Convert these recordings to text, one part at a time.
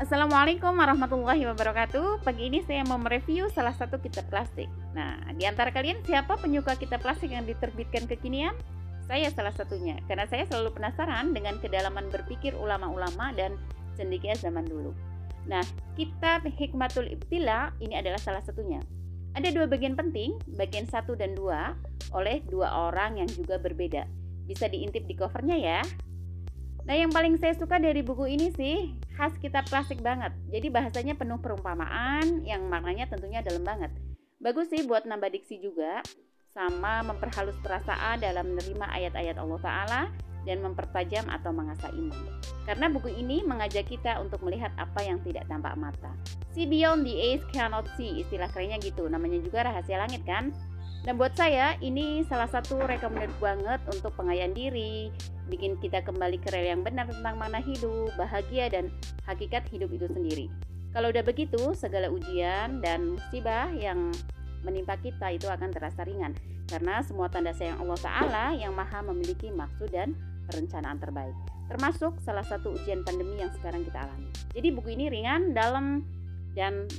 Assalamualaikum warahmatullahi wabarakatuh. Pagi ini saya mau mereview salah satu kitab plastik. Nah, di antara kalian siapa penyuka kitab plastik yang diterbitkan kekinian? Saya salah satunya, karena saya selalu penasaran dengan kedalaman berpikir ulama-ulama dan cendekia zaman dulu. Nah, kitab Hikmatul Ibtila ini adalah salah satunya. Ada dua bagian penting, bagian satu dan dua, oleh dua orang yang juga berbeda. Bisa diintip di covernya ya. Nah, yang paling saya suka dari buku ini sih khas kitab klasik banget. Jadi bahasanya penuh perumpamaan yang maknanya tentunya dalam banget. Bagus sih buat nambah diksi juga sama memperhalus perasaan dalam menerima ayat-ayat Allah Ta'ala dan mempertajam atau mengasah iman. Karena buku ini mengajak kita untuk melihat apa yang tidak tampak mata. See beyond the eyes cannot see, istilah kerennya gitu. Namanya juga rahasia langit kan? Dan buat saya ini salah satu recommended banget untuk pengayaan diri, bikin kita kembali ke rel yang benar tentang mana hidup, bahagia dan hakikat hidup itu sendiri. Kalau udah begitu, segala ujian dan musibah yang menimpa kita itu akan terasa ringan karena semua tanda sayang Allah Ta'ala yang maha memiliki maksud dan perencanaan terbaik termasuk salah satu ujian pandemi yang sekarang kita alami jadi buku ini ringan, dalam, dan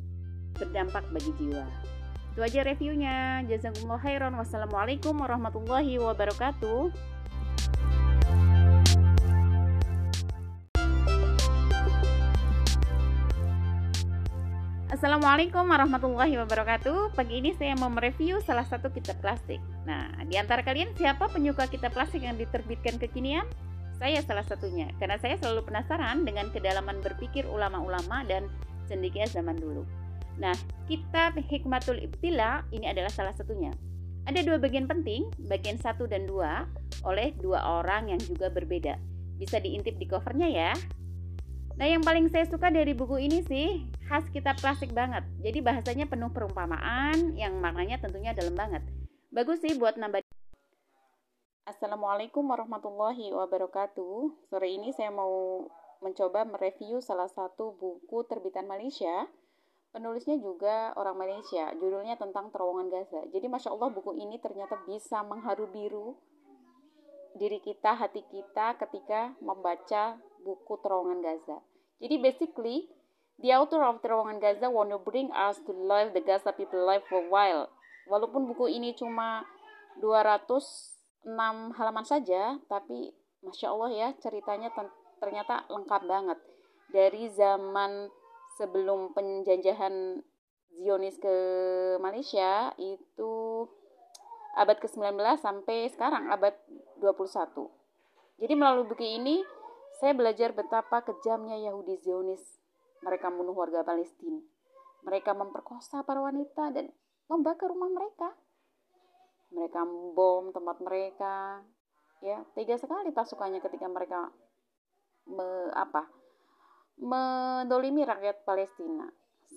berdampak bagi jiwa itu aja reviewnya. Jazakumullah khairan. Wassalamualaikum warahmatullahi wabarakatuh. Assalamualaikum warahmatullahi wabarakatuh. Pagi ini saya mau mereview salah satu kitab plastik. Nah, di antara kalian siapa penyuka kitab plastik yang diterbitkan kekinian? Saya salah satunya, karena saya selalu penasaran dengan kedalaman berpikir ulama-ulama dan cendekia zaman dulu. Nah, kitab Hikmatul Ibtila ini adalah salah satunya. Ada dua bagian penting, bagian satu dan dua, oleh dua orang yang juga berbeda. Bisa diintip di covernya ya. Nah, yang paling saya suka dari buku ini sih khas kitab klasik banget. Jadi bahasanya penuh perumpamaan yang maknanya tentunya dalam banget. Bagus sih buat nambah Assalamualaikum warahmatullahi wabarakatuh. Sore ini saya mau mencoba mereview salah satu buku terbitan Malaysia Penulisnya juga orang Malaysia, judulnya tentang terowongan Gaza. Jadi Masya Allah buku ini ternyata bisa mengharu biru diri kita, hati kita ketika membaca buku terowongan Gaza. Jadi basically, the author of terowongan Gaza want to bring us to life the Gaza people life for a while. Walaupun buku ini cuma 206 halaman saja, tapi Masya Allah ya ceritanya ternyata lengkap banget. Dari zaman sebelum penjajahan Zionis ke Malaysia itu abad ke-19 sampai sekarang abad 21. Jadi melalui buku ini saya belajar betapa kejamnya Yahudi Zionis. Mereka membunuh warga Palestina. Mereka memperkosa para wanita dan membakar rumah mereka. Mereka membom tempat mereka. Ya, tega sekali pasukannya ketika mereka me, apa? mendolimi rakyat Palestina.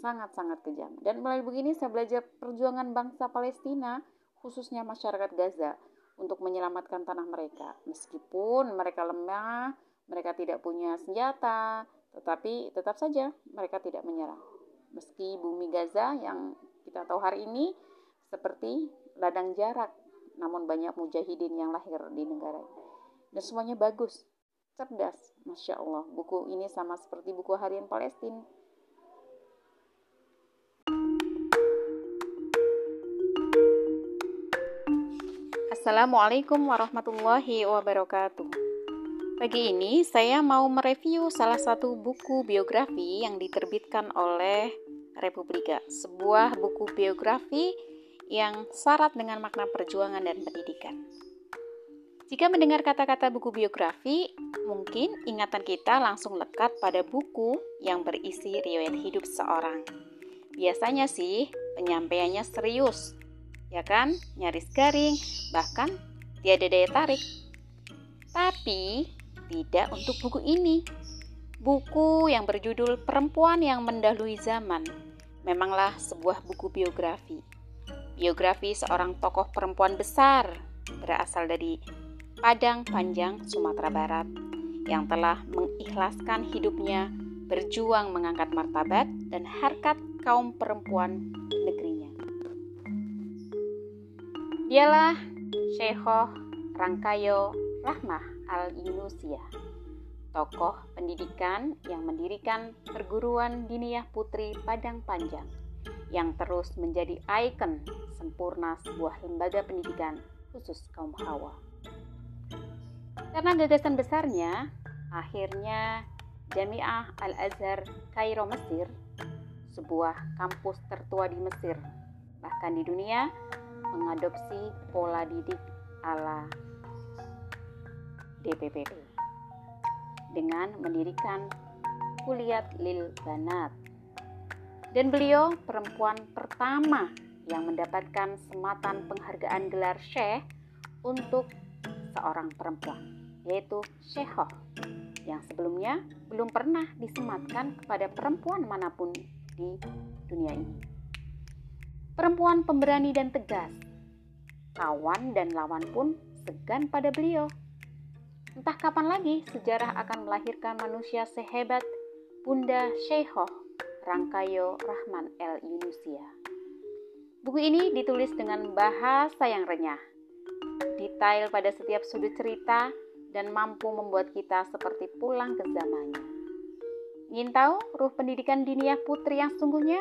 Sangat-sangat kejam. Dan melalui begini saya belajar perjuangan bangsa Palestina, khususnya masyarakat Gaza, untuk menyelamatkan tanah mereka. Meskipun mereka lemah, mereka tidak punya senjata, tetapi tetap saja mereka tidak menyerah. Meski bumi Gaza yang kita tahu hari ini seperti ladang jarak, namun banyak mujahidin yang lahir di negara ini. Dan semuanya bagus, cerdas. Masya Allah, buku ini sama seperti buku harian Palestina. Assalamualaikum warahmatullahi wabarakatuh. Pagi ini saya mau mereview salah satu buku biografi yang diterbitkan oleh Republika, sebuah buku biografi yang syarat dengan makna perjuangan dan pendidikan. Jika mendengar kata-kata buku biografi, mungkin ingatan kita langsung lekat pada buku yang berisi riwayat hidup seorang. Biasanya sih penyampaiannya serius, ya kan? Nyaris garing, bahkan tiada daya tarik. Tapi tidak untuk buku ini. Buku yang berjudul Perempuan yang Mendahului Zaman memanglah sebuah buku biografi. Biografi seorang tokoh perempuan besar berasal dari Padang Panjang, Sumatera Barat, yang telah mengikhlaskan hidupnya berjuang mengangkat martabat dan harkat kaum perempuan negerinya. Dialah Syekhoh Rangkayo Rahmah Al-Yunusia, tokoh pendidikan yang mendirikan perguruan diniyah putri Padang Panjang yang terus menjadi ikon sempurna sebuah lembaga pendidikan khusus kaum hawa. Karena gagasan besarnya, akhirnya Jami'ah Al-Azhar Kairo Mesir, sebuah kampus tertua di Mesir, bahkan di dunia, mengadopsi pola didik ala DPPP dengan mendirikan Kuliat Lil Banat. Dan beliau perempuan pertama yang mendapatkan sematan penghargaan gelar Syekh untuk seorang perempuan, yaitu Syekhoh, yang sebelumnya belum pernah disematkan kepada perempuan mana pun di dunia ini. Perempuan pemberani dan tegas, kawan dan lawan pun segan pada beliau. Entah kapan lagi sejarah akan melahirkan manusia sehebat Bunda Syekhoh Rangkayo Rahman El Yunusia. Buku ini ditulis dengan bahasa yang renyah, detail pada setiap sudut cerita, dan mampu membuat kita seperti pulang ke zamannya. Ingin tahu ruh pendidikan diniyah putri yang sungguhnya?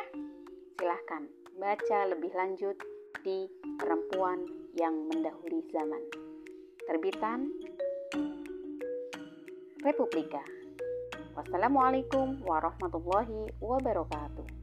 Silahkan baca lebih lanjut di Perempuan yang Mendahului Zaman. Terbitan Republika. Wassalamualaikum warahmatullahi wabarakatuh.